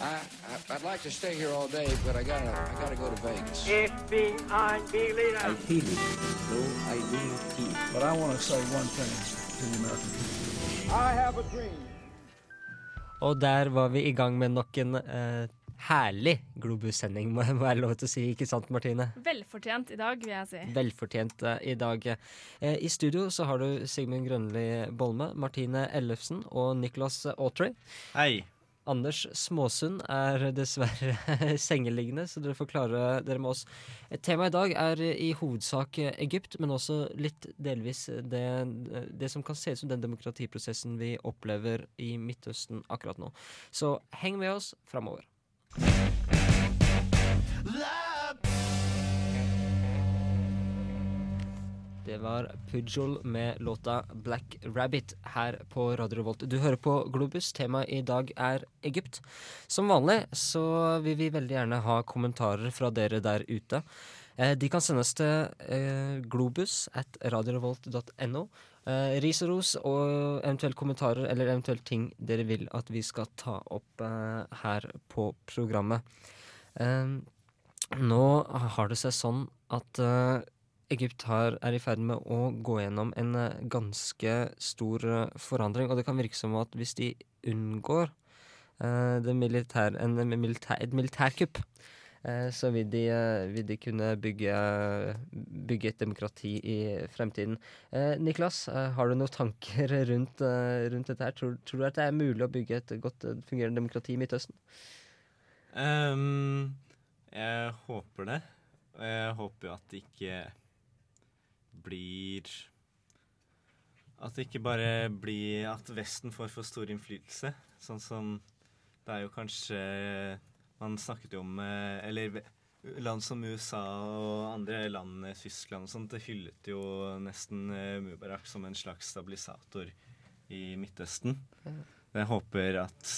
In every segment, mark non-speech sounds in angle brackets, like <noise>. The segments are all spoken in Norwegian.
I, I, I'd like to stay here all day, but I gotta, I gotta go to Vegas. Ich bin ein Berliner. I feel it, though I do not feel. But I want to say one thing to the American people. I have a dream. Og der var vi i gang med nok en eh, herlig Globus-sending, må jeg være lov til å si. Ikke sant, Martine? Velfortjent i dag, vil jeg si. Velfortjent uh, i dag. Eh, I studio så har du Sigmund Grønli Bolme, Martine Ellefsen og Nicholas Autry. Hei. Anders Småsund er dessverre <laughs> sengeliggende, så dere får klare dere med oss. Temaet i dag er i hovedsak Egypt, men også litt delvis det, det som kan se ut som den demokratiprosessen vi opplever i Midtøsten akkurat nå. Så heng med oss framover. Det var Pujol med låta 'Black Rabbit' her på Radio Revolt. Du hører på Globus. Temaet i dag er Egypt. Som vanlig så vil vi veldig gjerne ha kommentarer fra dere der ute. Eh, de kan sendes til eh, globus at radiorevolt.no. Eh, ris og ros og eventuelt kommentarer eller eventuelt ting dere vil at vi skal ta opp eh, her på programmet. Eh, nå har det seg sånn at eh, Egypt har, er i ferd med å gå gjennom en eh, ganske stor eh, forandring, og det kan virke som at hvis de unngår militær, en, militær, et militærkupp, så vil de, eh, vil de kunne bygge, bygge et demokrati i fremtiden. Eh, Niklas, eh, har du noen tanker <laughs> rundt, eh, rundt dette her? Tror, tror du at det er mulig å bygge et godt eh, fungerende demokrati i Midtøsten? Um, jeg håper det. Og jeg håper jo at det ikke blir At det ikke bare blir at Vesten får for stor innflytelse. Sånn som det er jo kanskje Man snakket jo om eh, Eller land som USA og andre land, eh, Tyskland og sånt, det hyllet jo nesten eh, Mubarak som en slags stabilisator i Midtøsten. Jeg håper at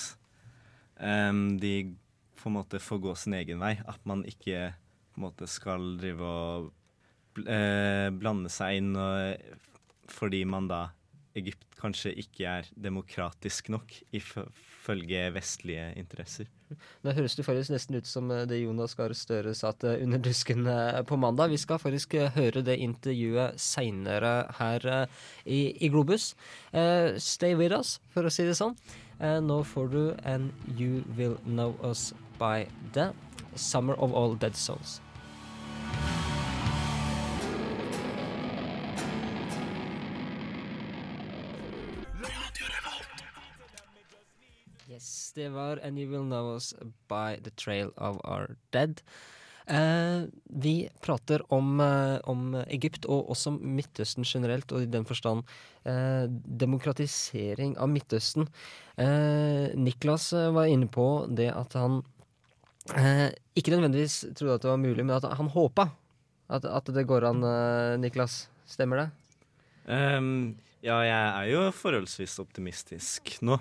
um, de på en måte får gå sin egen vei. At man ikke på en måte skal drive og bl eh, blande seg inn og, fordi man da Egypt kanskje ikke er demokratisk nok ifølge vestlige interesser. Nå høres det faktisk nesten ut som eh, det Jonas Gahr Støre sa til Under dusken eh, på mandag. Vi skal faktisk eh, høre det intervjuet seinere her eh, i, i Globus. Uh, stay with us, for å si det sånn. Uh, nå får du And You Will Know Us by The Summer of All Dead Souls. Det var And You Will Know Us by The Trail of Our Dead. Eh, vi prater om, eh, om Egypt og også Midtøsten generelt, og i den forstand eh, demokratisering av Midtøsten. Eh, Niklas eh, var inne på det at han eh, ikke nødvendigvis trodde at det var mulig, men at han håpa at, at det går an, Niklas. Stemmer det? Um, ja, jeg er jo forholdsvis optimistisk nå.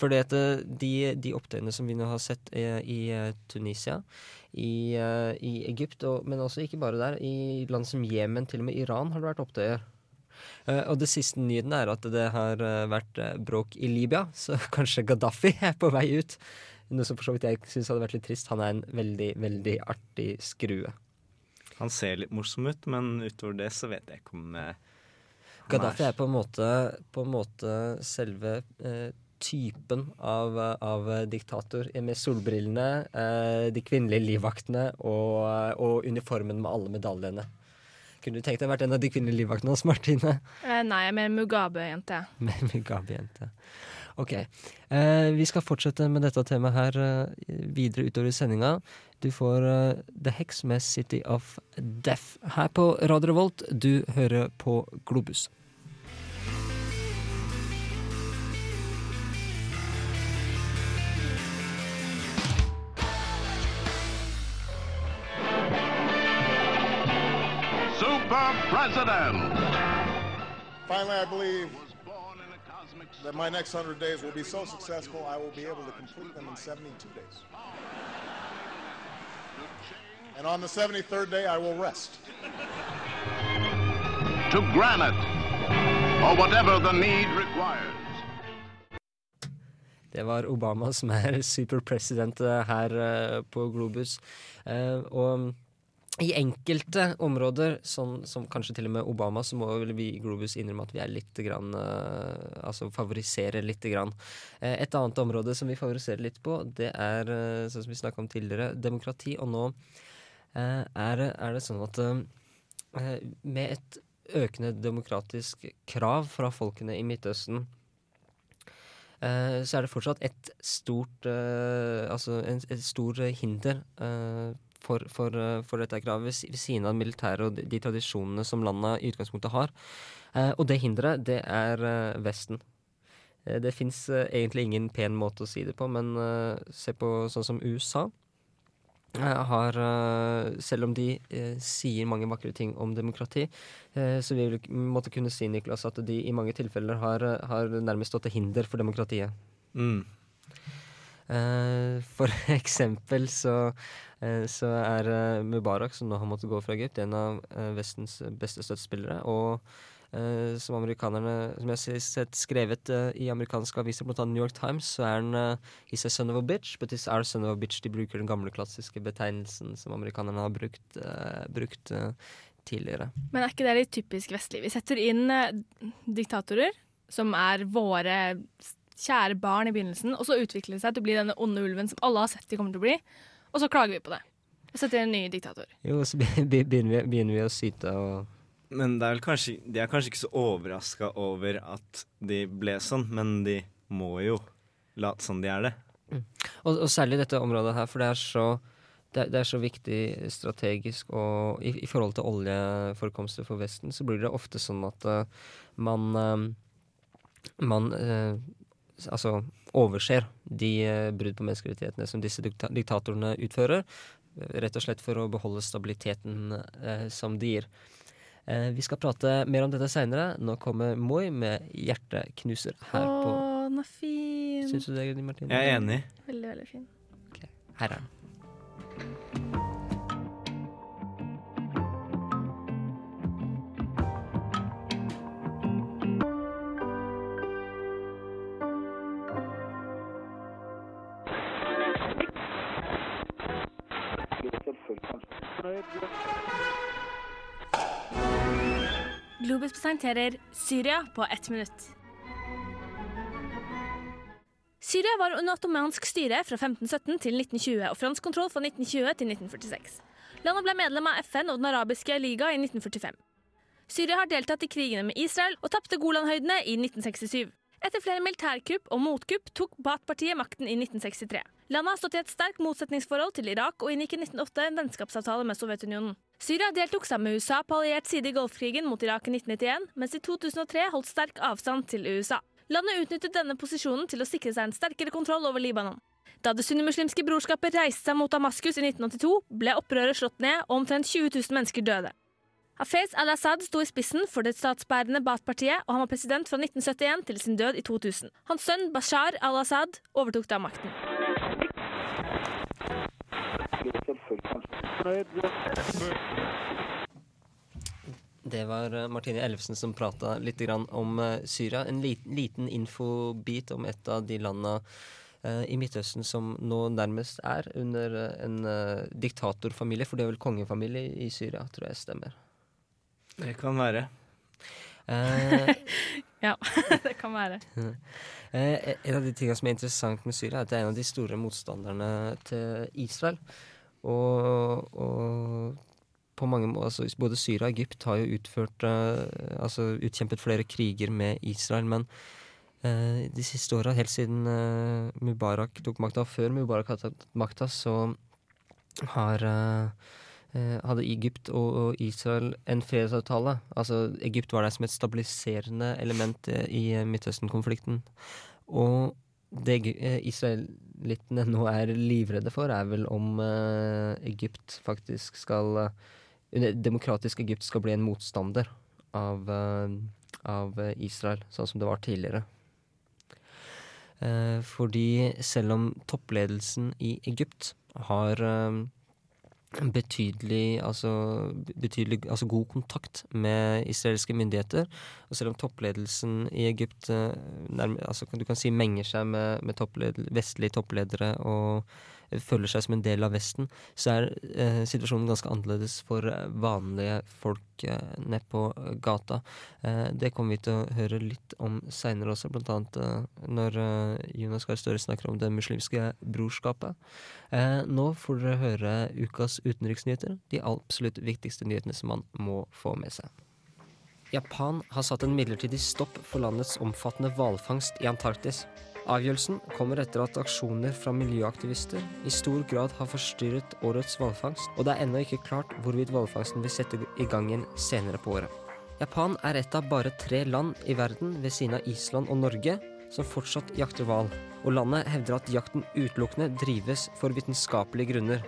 Fordi at eh, de, de opptøyene som vi nå har sett eh, i eh, Tunisia, i, eh, i Egypt, og, men også ikke bare der, i land som Jemen, til og med Iran har det vært opptøyer. Eh, og det siste nyheten er at det har vært bråk i Libya, <laughs> så kanskje Gaddafi er på vei ut. Noe som for så vidt jeg syns hadde vært litt trist. Han er en veldig, veldig artig skrue. Han ser litt morsom ut, men utover det så vet jeg ikke om Gaddafi er på en måte, på en måte selve eh, typen av, av diktator med solbrillene, eh, de kvinnelige livvaktene og, og uniformen med alle medaljene. Kunne du tenkt deg vært en av de kvinnelige livvaktene hos Martine? Eh, nei, jeg er mer Mugabe-jente. <laughs> Med Mugabe-jente. Ok. Eh, vi skal fortsette med dette temaet her eh, videre utover i sendinga. Du får eh, The Hex med City of Death her på Radio Revolt. Du hører på Globus. Super President. Finally, I believe that my next 100 days will be so successful, I will be able to complete them in 72 days. And on the 73rd day, I will rest. To granite, or whatever the need requires. Det var Obama som er <laughs> superpresident eh, her eh, på Globus. Eh, og i enkelte områder, sånn som kanskje til og med Obama, så må vi i Globus innrømme at vi er litt grann, uh, altså favoriserer litt. Grann. Uh, et annet område som vi favoriserer litt på, det er, uh, sånn som vi snakka om tidligere, demokrati. Og nå er, er det sånn at med et økende demokratisk krav fra folkene i Midtøsten, så er det fortsatt et stort Altså en, et stor hinder for, for, eh, for dette kravet, ved siden av militæret og de, de tradisjonene som landet i utgangspunktet har. Eh, og det hinderet, det er eh, Vesten. Eh, det fins egentlig ingen pen måte å si det på, men eh, se på sånn som USA. eh, Har, eh, selv om de eh, sier mange vakre ting om demokrati, eh, så vi måtte kunne si Niklas, at de i mange tilfeller har, eh, har nærmest stått til hinder for demokratiet. Mm. Eh, for <laughs> eksempel så, eh, så er eh, Mubarak, som nå har måttet gå fra Egypt, en av Vestens beste støttespillere. Og som amerikanerne Som jeg har sett skrevet i amerikanske aviser, annet New York Times, så er han He's a son of a bitch, but he's our son of a bitch. De bruker den gamle klassiske betegnelsen som amerikanerne har brukt, brukt tidligere. Men er ikke det litt typisk vestlig? Vi setter inn diktatorer, som er våre kjære barn i begynnelsen, og så utvikler det seg til å bli denne onde ulven som alle har sett de kommer til å bli, og så klager vi på det. Og setter inn en ny diktator. Jo, så be- be- begynner vi, begynner vi å syte og Men det er vel kanskje, de er kanskje ikke så overraska over at de ble sånn, men de må jo late som de er det. Og, og særlig dette området her, for det er så, det, er- det er så viktig strategisk, og i, i forhold til oljeforekomster for Vesten, så blir det ofte sånn at eh, man eh, man eh, altså overser de eh, brudd på menneskerettighetene som disse dikta diktatorene utfører, eh, rett og slett for å beholde stabiliteten eh, som de gir. Eh, vi skal prate mer om dette seinere. Nå kommer Moi med 'Hjerteknuser' her Åh, på den er fin. Syns du det, Martine? Jeg er enig. Veldig, veldig fin. Her er den. Presenterer Syria på ett minutt. Syria var under ottomansk styre fra 1517 til 1920 og fransk kontroll fra 1920 til 1946. Landet ble medlem av FN og Den arabiske liga i 1945. Syria har deltatt i krigene med Israel og tapte Golanhøydene i 1967. Etter flere militærkupp og motkupp tok Baath-partiet makten i 1963. Landet har stått i et sterkt motsetningsforhold til Irak og inngikk i 1908 en vennskapsavtale med Sovjetunionen. Syria deltok sammen med USA på alliert side i Golfkrigen mot Irak i 1991, mens i 2003 holdt sterk avstand til USA. Landet utnyttet denne posisjonen til å sikre seg en sterkere kontroll over Libanon. Da det sunnimuslimske brorskapet reiste seg mot Damaskus i 1982, ble opprøret slått ned og omtrent 20 000 mennesker døde. Hafez al-Assad sto i spissen for det statsbærende Baath-partiet, og han var president fra 1971 til sin død i 2000. Hans sønn Bashar al-Assad overtok da makten. Det var eh, Martine Ellefsen som prata litt om eh, Syria. En liten, liten infobit om et av de landa eh, i Midtøsten som nå nærmest er under en diktatorfamilie. For det er vel kongefamilie i Syria, tror jeg stemmer. Det kan være. Eh, <laughs> Ja, <laughs> det kan være. <laughs> Eh, en av de tingene som er interessant med Syria, er at det er en av de store motstanderne til Israel. Og, og på mange måter, altså, både Syria og Egypt har jo utført eh, altså utkjempet flere kriger med Israel, men eh, de siste åra, helt siden eh, Mubarak tok makta, før Mubarak hadde tatt makta, så har hadde Egypt og, Israel en fredsavtale. Altså, Egypt var der som et stabiliserende element i Midtøsten-konflikten. Og det eh, israelittene nå er livredde for, er vel om eh, Egypt faktisk skal eh, Demokratisk Egypt skal bli en motstander av, av Israel, sånn som det var tidligere. Fordi selv om toppledelsen i Egypt har, betydelig, altså, betydelig altså god kontakt med israelske myndigheter. Og selv om toppledelsen i Egypt eh, altså, du kan si menger seg med, med toppled, vestlige toppledere og føler seg som en del av Vesten, så er eh, situasjonen ganske annerledes for eh, vanlige folk eh, nede på gata. Eh, det kommer vi til å høre litt om seinere også, blant annet eh, når eh, Jonas Gahr Støre snakker om det muslimske brorskapet. Eh, nå får dere høre ukas utenriksnyheter, de absolutt viktigste nyhetene som man må få med seg. Japan har satt en midlertidig stopp for landets omfattende hvalfangst i Antarktis. Avgjørelsen kommer etter at aksjoner fra miljøaktivister i stor grad har forstyrret årets hvalfangst, og det er ennå ikke klart hvorvidt hvalfangsten vil sette i gang igjen senere på året. Japan er et av bare tre land i verden ved siden av Island og Norge som fortsatt jakter hval, og landet hevder at jakten utelukkende drives for vitenskapelige grunner.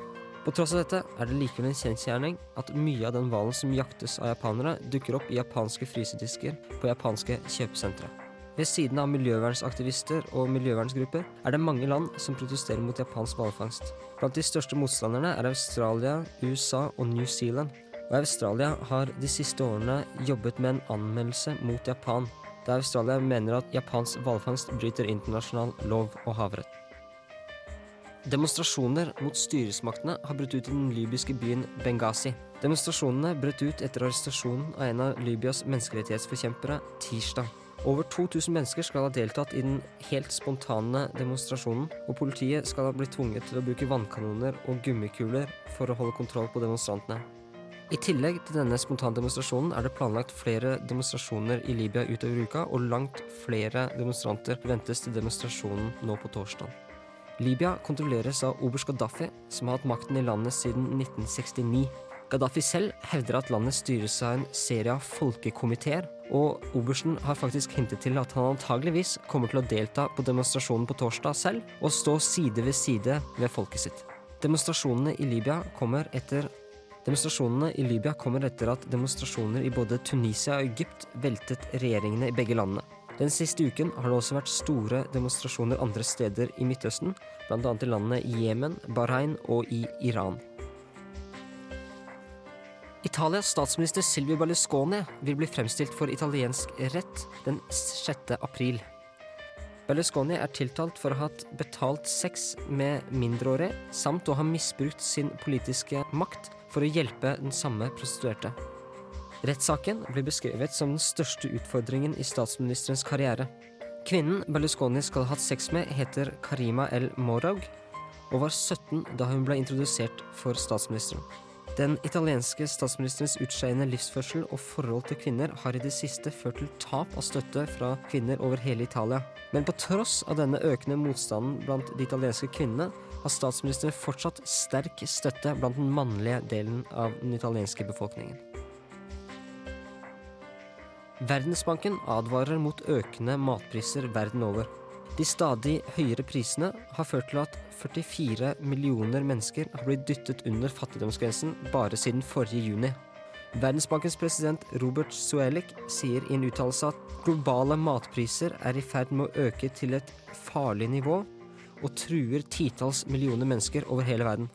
På tross av dette er det likevel en kjensgjerning at mye av den hvalen som jaktes av japanere, dukker opp i japanske frysedisker på japanske kjøpesentre. Ved siden av miljøvernsaktivister og miljøvernsgrupper er det mange land som protesterer mot japansk hvalfangst. Blant de største motstanderne er Australia, USA og New Zealand. Og Australia har de siste årene jobbet med en anmeldelse mot Japan, der Australia mener at japansk hvalfangst bryter internasjonal lov og havrett. Demonstrasjoner mot styresmaktene har brutt ut i den libyske byen Benghazi. Demonstrasjonene brøt ut etter arrestasjonen av en av Libyas menneskerettighetsforkjempere tirsdag. Over 2000 mennesker skal ha deltatt i den helt spontane demonstrasjonen, og politiet skal ha blitt tvunget til å bruke vannkanoner og gummikuler for å holde kontroll på demonstrantene. I tillegg til denne spontandemonstrasjonen er det planlagt flere demonstrasjoner i Libya utover uka, og langt flere demonstranter ventes til demonstrasjonen nå på torsdag. Libya kontrolleres av oberst Gaddafi, som har hatt makten i landet siden 1969. Gaddafi selv hevder at landet styres av en serie av folkekomiteer, og obersten har faktisk hintet til at han antageligvis kommer til å delta på demonstrasjonen på torsdag selv, og stå side ved side med folket sitt. Demonstrasjonene i Libya kommer etter Demonstrasjonene i Libya kommer etter at demonstrasjoner i både Tunisia og Egypt veltet regjeringene i begge landene. Den siste uken har det også vært store demonstrasjoner andre steder i Midtøsten, bl.a. i landene Jemen, Bahrain og i Iran. Italias statsminister Silvio Berlusconi vil bli fremstilt for italiensk rett den 6. april. Berlusconi er tiltalt for å ha hatt betalt sex med mindreårige, samt å ha misbrukt sin politiske makt for å hjelpe den samme prostituerte. Rettssaken blir beskrevet som den største utfordringen i statsministerens karriere. Kvinnen Berlusconi skal ha hatt sex med, heter Karima El Morag, og var 17 da hun ble introdusert for statsministeren. Den italienske statsministerens utskeiende livsførsel og forhold til kvinner har i det siste ført til tap av støtte fra kvinner over hele Italia. Men på tross av denne økende motstanden blant de italienske kvinnene, har statsministeren fortsatt sterk støtte blant den mannlige delen av den italienske befolkningen. Verdensbanken advarer mot økende matpriser verden over. De stadig høyere prisene har ført til at 44 millioner mennesker har blitt dyttet under fattigdomsgrensen bare siden forrige juni. Verdensbankens president Robert Suelik sier i en uttalelse at globale matpriser er i ferd med å øke til et farlig nivå og truer titalls millioner mennesker over hele verden.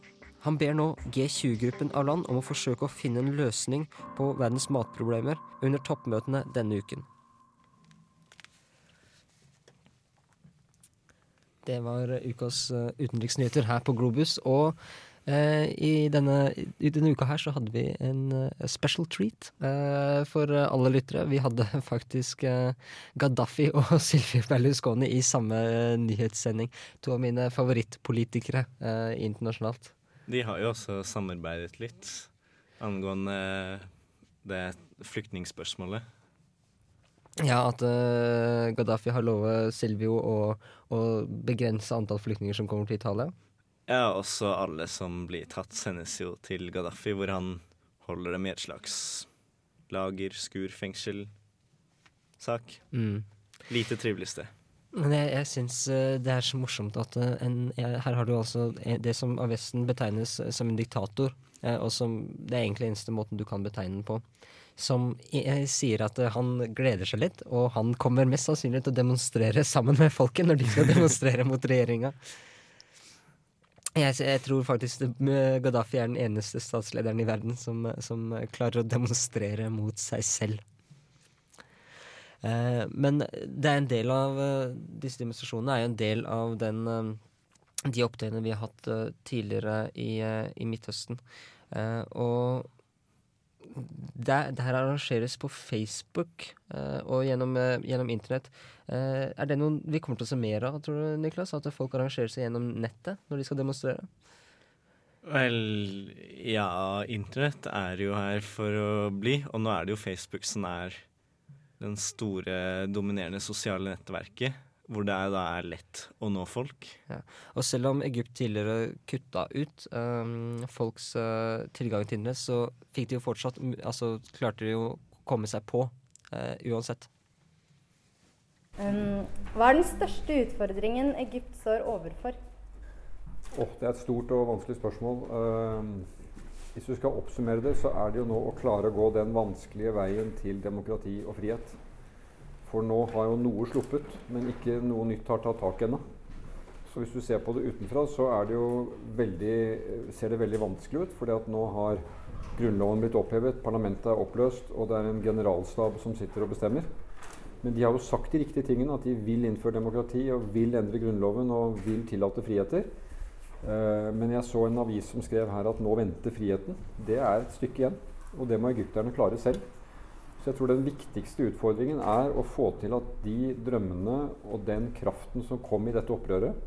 Han ber nå G20-gruppen av land om å forsøke å finne en løsning på verdens matproblemer under toppmøtene denne uken. Det var ukas uh, utenriksnyheter her på Globus. Og eh, i, denne, i, denne, uka her så hadde vi en uh, special treat for alle lyttere. Vi hadde <laughs> faktisk Gaddafi og <laughs> Silvio Berlusconi i samme nyhetssending. To av mine favorittpolitikere internasjonalt. De har jo også samarbeidet litt angående det flyktningspørsmålet. Ja, at uh, Gaddafi har lovet Silvio å, å begrense antall flyktninger som kommer til Italia. Ja, også alle som blir tatt, sendes jo til Gaddafi, hvor han holder dem i et slags lager, skur, fengsel sak. Mm. Lite trivelig sted. Men jeg, jeg syns uh, det er så morsomt at uh, en, her har du altså det som av Vesten betegnes som en diktator, og som det er egentlig eneste måten du kan betegne den på som sier at han gleder seg litt, og han kommer mest sannsynlig til å demonstrere sammen med folket når de skal <laughs> demonstrere mot regjeringa. Jeg, jeg tror faktisk Gaddafi er den eneste statslederen i verden som, som klarer å demonstrere mot seg selv. Eh, men det er en del av eh, disse demonstrasjonene er jo en del av den, eh, de opptøyene vi har hatt eh, tidligere i, eh, i Midtøsten. Eh, og det, det her arrangeres på Facebook uh, og gjennom, uh, gjennom internett. Uh, er det noe vi kommer til å se mer av, tror du, Niklas? At folk arrangerer seg gjennom nettet når de skal demonstrere? Vel, ja, internett er jo her for å bli, og nå er det jo Facebook som er den store, dominerende sosiale nettverket. Hvor det er, da er lett å nå folk. Ja. Og selv om Egypt tidligere kutta ut um, folks uh, tilgang til internett, så fikk de jo fortsatt Altså klarte de jo å komme seg på uh, uansett. Um, hva er den største utfordringen Egypt står overfor? Oh, det er et stort og vanskelig spørsmål. Uh, hvis du skal oppsummere det, så er det jo nå å klare å gå den vanskelige veien til demokrati og frihet. For nå har jo noe sluppet, men ikke noe nytt har tatt tak ennå. Så hvis du ser på det utenfra, så det veldig, ser det veldig vanskelig ut. fordi at nå har Grunnloven blitt opphevet, parlamentet er oppløst, og det er en generalstab som sitter og bestemmer. Men de har jo sagt de riktige tingene, at de vil innføre demokrati og vil endre Grunnloven og vil tillate friheter. Uh, men jeg så en avis som skrev her at nå venter friheten. Det er et stykke igjen, og det må egypterne klare selv. Så jeg tror den viktigste utfordringen er å få til at de drømmene og den kraften som kom i dette opprøret,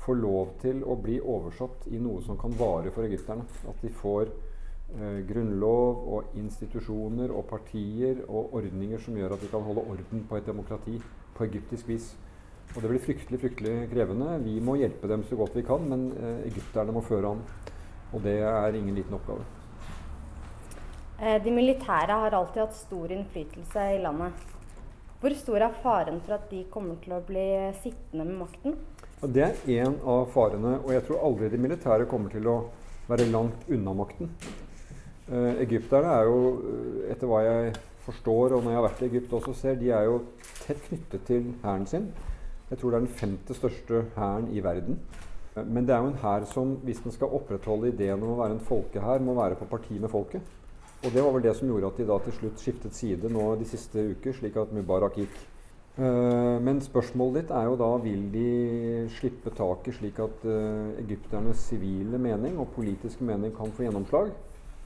får lov til å bli oversatt i noe som kan vare for egypterne. At de får eh, grunnlov og institusjoner og partier og ordninger som gjør at de kan holde orden på et demokrati på egyptisk vis. Og det blir fryktelig fryktelig krevende. Vi må hjelpe dem så godt vi kan, men eh, egypterne må føre an. Og det er ingen liten oppgave. Eh, de militære har alltid hatt stor innflytelse i landet. Hvor stor er faren for at de kommer til å bli sittende med makten? Det er én av farene, og jeg tror aldri de militære kommer til å være langt unna makten. Uh, egypterne er jo, eh, etter hva jeg forstår, og når jeg har vært i Egypt også ser, de er jo tett knyttet til hæren sin. Jeg tror det er den femte største hæren i verden. Uh, men det er jo en hær som, hvis den skal opprettholde ideen om å være en folkehær, må være på parti med folket. Og det var vel det som gjorde at de da til slutt skiftet side nå de siste uker, slik at Mubarak gikk. Uh, men spørsmålet ditt er jo da vil de slippe taket slik at uh, egypternes sivile mening og politiske mening kan få gjennomslag?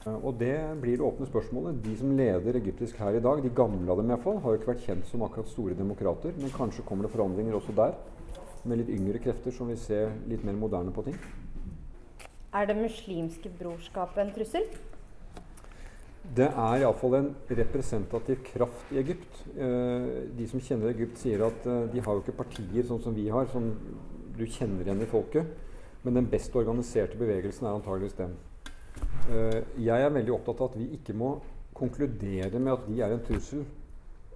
Uh, og det blir det åpne spørsmålet. De som leder egyptisk her i dag, de gamle av dem iallfall, har jo ikke vært kjent som akkurat store demokrater, men kanskje kommer det forandringer også der? Med litt yngre krefter som vil se litt mer moderne på ting. Er det muslimske brorskapet en trussel? Det er iallfall en representativ kraft i Egypt. Eh, de som kjenner Egypt, sier at eh, de har jo ikke partier sånn som vi har, som du kjenner igjen i folket. Men den best organiserte bevegelsen er antageligvis den. Eh, jeg er veldig opptatt av at vi ikke må konkludere med at de er en trussel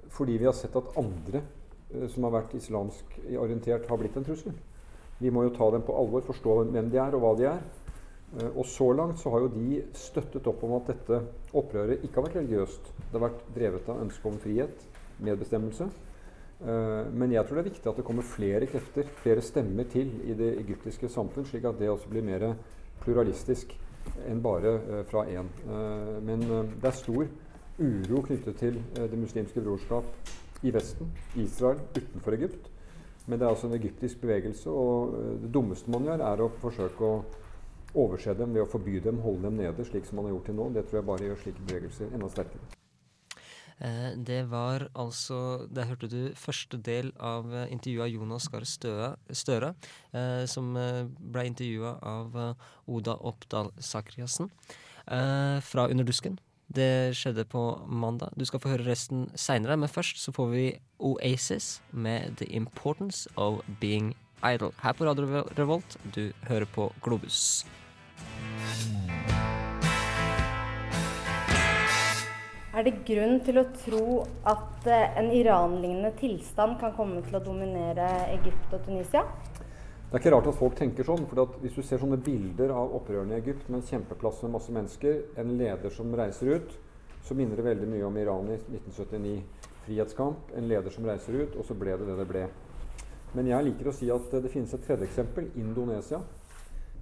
fordi vi har sett at andre som har vært islamsk orientert, har blitt en trussel. Vi må jo ta dem på alvor, forstå hvem de er og hva de er. Eh, og så langt så har jo de støttet opp om at dette opprøret ikke har vært religiøst. Det har vært drevet av ønske om frihet, medbestemmelse. Eh, men jeg tror det er viktig at det kommer flere krefter, flere stemmer til i det egyptiske samfunn, slik at det også blir mer pluralistisk enn bare eh, fra én. Men det er stor uro knyttet til det muslimske brorskap i Vesten, Israel, utenfor Egypt. Men det er altså en egyptisk bevegelse, og det dummeste man gjør, er å forsøke å overse dem ved å forby dem, holde dem nede, slik som man har gjort til nå. Det tror jeg bare gjør slike bevegelser enda sterkere. Eh, det var altså Der hørte du første del av eh, intervjuet av Jonas Gahr Støre, eh, som ble intervjua av Oda Oppdal Sakriassen fra Under dusken. Det skjedde på mandag. Du skal få høre resten seinere, men først så får vi Oasis med The Importance of Being Idol her på Radio Revolt. Du hører på Globus. Er det grunn til å tro at eh, en Iran-lignende tilstand kan komme til å dominere Egypt og Tunisia? Det er ikke rart at folk tenker sånn. for Hvis du ser sånne bilder av opprørerne i Egypt med en kjempeplass med masse mennesker, en leder som reiser ut, så minner det veldig mye om Iran i 1979. Frihetskamp, en leder som reiser ut, og så ble det det det ble. Men jeg liker å si at det finnes et tredje eksempel, Indonesia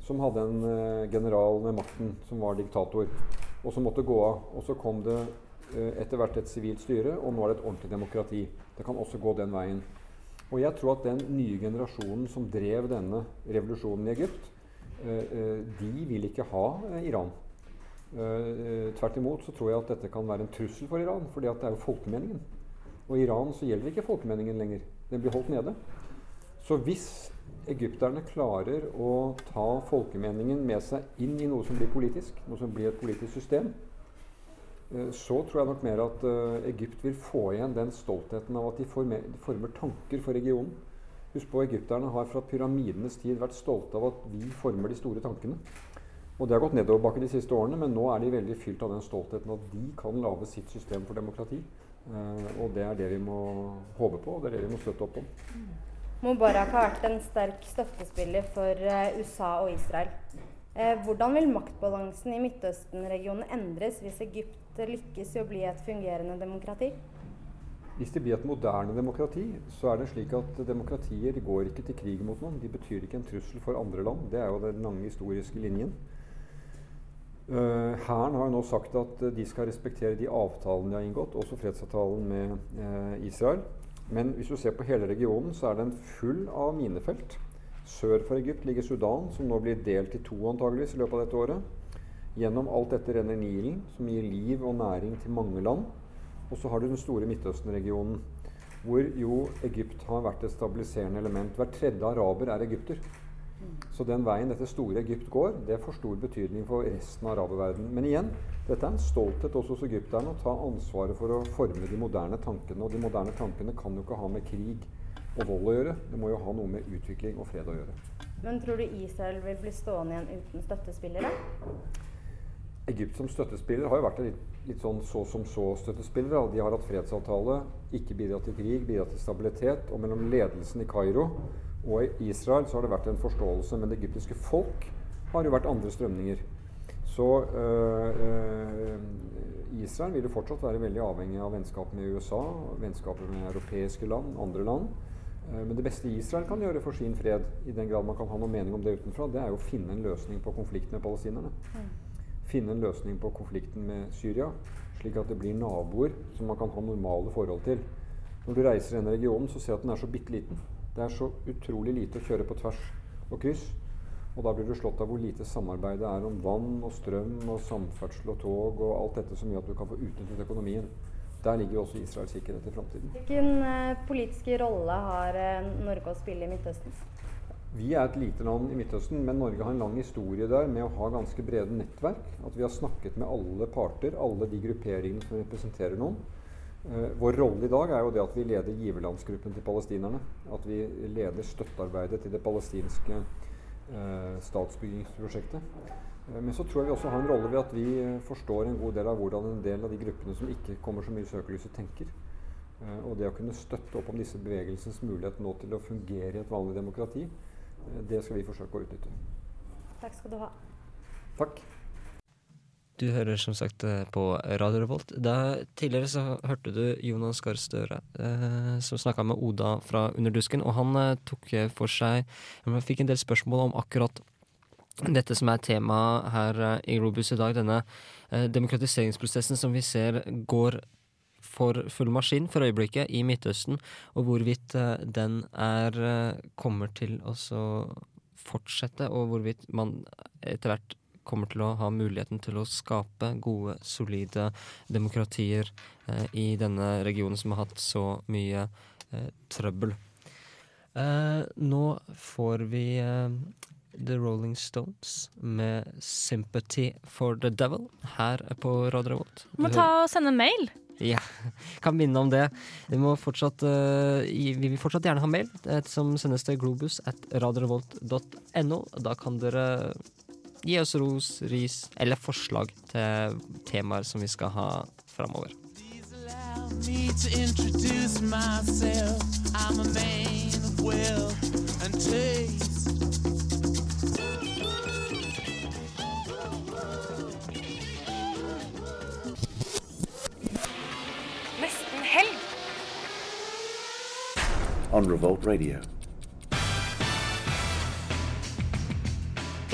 som hadde en eh, general med makten som var diktator, og som måtte gå av. Og så kom det eh, etter hvert et sivilt styre, og nå er det et ordentlig demokrati. Det kan også gå den veien. Og jeg tror at den nye generasjonen som drev denne revolusjonen i Egypt, eh, eh, de vil ikke ha eh, Iran. Eh, eh, tvert imot så tror jeg at dette kan være en trussel for Iran, at det er jo folkemeningen. Og i Iran så gjelder ikke folkemeningen lenger. Den blir holdt nede. Så hvis egypterne klarer å ta folkemeningen med seg inn i noe som blir politisk, noe som blir et politisk system, eh, så tror jeg nok mer at eh, Egypt vil få igjen den stoltheten av at de former, tanker for regionen. Husk på Egypterne har fra pyramidenes tid vært stolte av at vi former de store tankene. Og Det har gått nedoverbakke de siste årene, men nå er de veldig fylt av den stoltheten at de kan lage sitt system for demokrati. Eh, og Det er det vi må håpe på, og det er det vi må støtte opp om. Mubarak har vært en sterk støttespiller for eh, USA og Israel. Eh, hvordan vil maktbalansen i Midtøsten-regionen endres hvis Egypt lykkes i å bli et fungerende demokrati? Hvis det blir et moderne demokrati, så er det slik at demokratier går ikke til krig mot noen. De betyr ikke en trussel for andre land. Det er jo den lange historiske linjen. Uh, har nå sagt at de skal respektere de avtalene de har inngått, også fredsavtalen med uh, Israel. Men hvis du ser på hele regionen, så er den full av minefelt. Sør for Egypt ligger Sudan, som nå blir delt i to antageligvis i løpet av dette året. Gjennom alt dette renner Nilen, som gir liv og næring til mange land. Og så har du den store Midtøsten-regionen, hvor jo Egypt har vært et stabiliserende element. Hver tredje araber er egypter. Så den veien dette store Egypt går, det får stor betydning for resten av araberverdenen. Men igjen, dette er en stolthet også hos egypterne å ta ansvaret for å forme de moderne tankene. Og de moderne tankene kan jo ikke ha med krig og vold å gjøre. Det må jo ha noe med utvikling og fred å gjøre. Men tror du Israel vil bli stående igjen uten støttespillere? Egypt som støttespiller har jo vært en litt, litt sånn så som så-støttespillere. De har hatt fredsavtale, ikke bidratt til krig, bidratt til stabilitet. Og mellom ledelsen i Kairo og i Israel så har det vært en forståelse. Men det egyptiske folk har jo vært andre strømninger. Så øh, øh, Israel vil jo fortsatt være veldig avhengig av vennskap med USA, vennskaper med europeiske land, andre land. Uh, men det beste Israel kan gjøre for sin fred, i den grad man kan ha noe mening om det utenfra, det er jo å finne en løsning på konflikten med palestinerne. Mm. Finne en løsning på konflikten med Syria, slik at det blir naboer som man kan ha normale forhold til. Når du reiser i denne regionen, så ser du at den er så bitte liten. Det er så utrolig lite å kjøre på tvers og kryss. Og da blir du slått av hvor lite samarbeid det er om vann og strøm og samferdsel og tog og alt dette som gjør at du kan få utnyttet økonomien. Der ligger jo også Israels sikkerhet i framtiden. Hvilken politiske politisk rolle har uh, Norge å spille i Midtøsten? Vi er et lite land i Midtøsten, men Norge har en lang historie der med å ha ganske brede nettverk. At vi har snakket med alle parter, alle de grupperingene som representerer noen. Uh, vår rolle i dag er jo det at vi leder giverlandsgruppen til palestinerne. At vi leder støttearbeidet til det palestinske eh, statsbyggingsprosjektet. Eh, men så tror jeg vi også har en rolle ved at vi forstår en god del av hvordan en del av de gruppene som ikke kommer så mye i søkelyset, tenker. og det å kunne støtte opp om disse bevegelsens mulighet nå til å fungere i et vanlig demokrati, det skal vi forsøke å utnytte. Takk skal du ha. Takk. Du hører som sagt eh, på Radio Revolt. Da, tidligere så hørte du Jonas Gahr Støre eh, som snakka med Oda fra Underdusken, og han eh, tok for seg Han fikk en del spørsmål om akkurat dette som er tema her eh, i Globus i dag, denne eh, demokratiseringsprosessen som vi ser går for full maskin for øyeblikket i Midtøsten, og hvorvidt eh, den er kommer til å fortsette, og hvorvidt man etter hvert kommer til å ha muligheten til å skape gode, solide demokratier eh, i denne regionen som har hatt så mye eh, trøbbel. Eh, nå får vi eh, The Rolling Stones med 'Sympathy for the Devil' her på Radio Revolt. Du må ta og sende en mail. <laughs> Ja, kan minne om det. Vi, må fortsatt, uh, vi vil fortsatt gjerne ha mail, som sendes til globus at radiorevolt.no. Da kan dere gi oss ros, ris eller forslag til temaer som vi skal ha framover. Nesten helg. On Revolt Radio.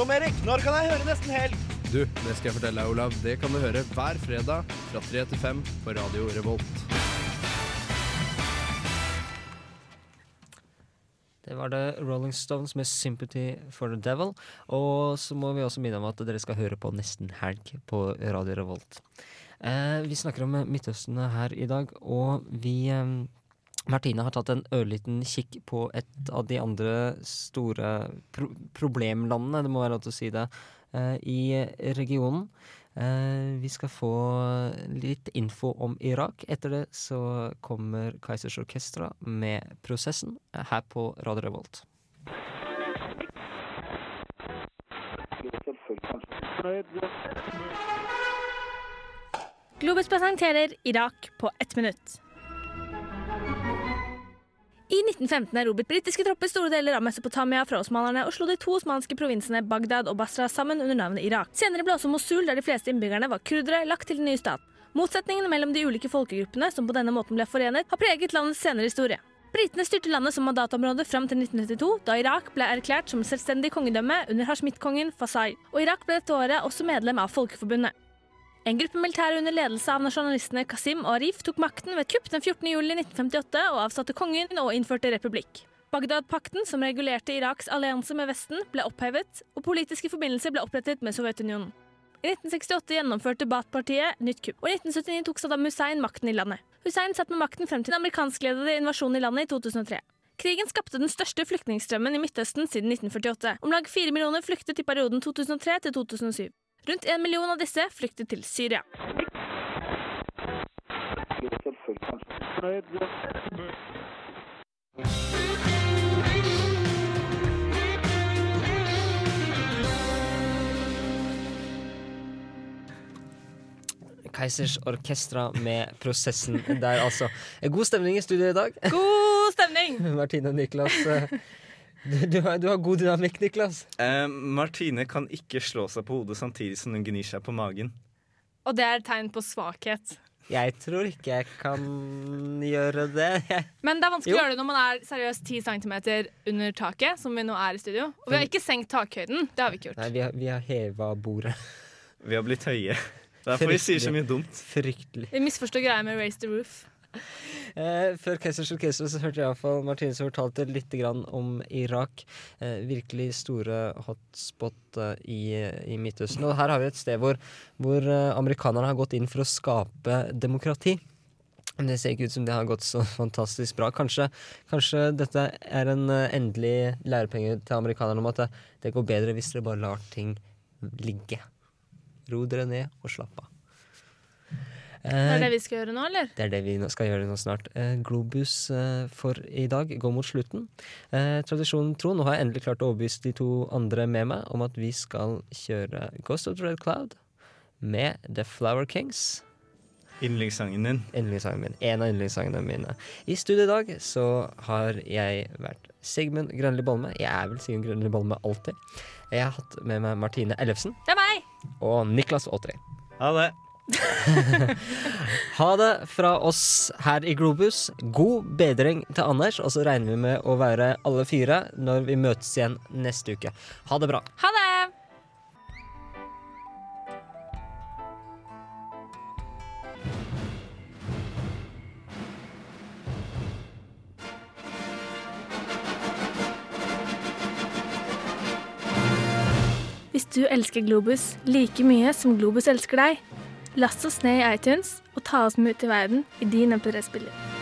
Tom Erik, når kan jeg høre Nesten Helg? Du, det skal jeg fortelle deg, Olav. Det kan du høre hver fredag fra 3 til 5 på Radio Revolt. Det var det Rolling Stones med 'Sympathy for the Devil'. Og så må vi også minne om at dere skal høre på Nesten Helg på Radio Revolt. Eh, vi snakker om Midtøsten her i dag, og vi eh, Martine har tatt en ørliten kikk på et av de andre store pro problemlandene, det må være lov til å si det, eh, i regionen. Eh, vi skal få litt info om Irak. Etter det så kommer Kaizers Orkestra med 'Prosessen' her på Radio Revolt. Globus presenterer Irak på ett minutt. I 1915 erobret britiske tropper store deler av Mesopotamia fra osmanerne og slo de to osmanske provinsene Bagdad og Basra sammen under navnet Irak. Senere ble også Mosul, der de fleste innbyggerne var kurdere, lagt til den nye staten. Motsetningene mellom de ulike folkegruppene som på denne måten ble forenet, har preget landets senere historie. Britene styrte landet som mandatområde fram til 1992, da Irak ble erklært som selvstendig kongedømme under Hashmit-kongen Fasai, og Irak ble dette året også medlem av Folkeforbundet. En gruppe militære under ledelse av nasjonalistene Qasim og Arif tok makten ved et kupp den 14. juli 1958 og avsatte kongen og innførte republikk. Bagdad-pakten, som regulerte Iraks allianse med Vesten, ble opphevet, og politiske forbindelser ble opprettet med Sovjetunionen. I 1968 gjennomførte Baath-partiet nytt kupp, og i 1979 tok Saddam Hussein makten i landet. Hussein satt med makten frem til den amerikanskledede invasjonen i landet i 2003. Krigen skapte den største flyktningstrømmen i Midtøsten siden 1948. Om lag fire millioner flyktet i perioden 2003 til 2007. Rundt en million av disse flyktet til Syria. Keisers Orkestra med 'Prosessen' der, altså. God stemning i studio i dag. God stemning! <laughs> Martine og Niklas. Du, du, har, du har god dynamikk, Niklas. Eh, Martine kan ikke slå seg på hodet samtidig som hun gnir seg på magen. Og det er et tegn på svakhet. Jeg tror ikke jeg kan gjøre det. Jeg- Men det er vanskelig Jo. å gjøre det når man er seriøst 10 cm under taket, som vi nå er i studio. Og vi har ikke senkt takhøyden. Det har vi ikke gjort. Nei, vi har, vi har heva bordet. Vi har blitt høye. Derfor vi sier så mye dumt. Fryktelig. Vi misforstår greia med Raise the Roof. Eh, før Keisers Orkester så hørte jeg iallfall Martine som fortalte litt om Irak. Eh, virkelig store hotspot eh, i, i Midtøsten. Og her har vi et sted hvor, hvor eh, amerikanerne har gått inn for å skape demokrati. Men det ser ikke ut som det har gått så fantastisk bra. Kanskje, kanskje dette er en eh, endelig lærepenge til amerikanerne om at det, det går bedre hvis dere bare lar ting ligge. Ro dere ned og slapp av. Det er det vi skal gjøre nå, eller? Det er det vi skal gjøre nå snart. Eh, Globus eh, for i dag går mot slutten. Eh, tradisjonen tro, nå har jeg endelig klart å overbevise de to andre med meg om at vi skal kjøre Ghost of the Red Cloud med The Flower Kings. Yndlingssangen din. Yndlingssangen min. En av yndlingssangene mine. I studio i dag så har jeg vært Sigmund Grønli Bolme. Jeg er vel Sigmund Grønli Bolme alltid. Jeg har hatt med meg Martine Ellefsen Det er meg! og Niklas Aatri. Ha det. <laughs> Ha det fra oss her i Globus. God bedring til Anders, og så regner vi med å være alle fire når vi møtes igjen neste uke. Ha det bra. Ha det! Hvis du elsker Globus like mye som Globus elsker deg, last oss ned i iTunes og ta oss med ut i verden i din MP3-spiller.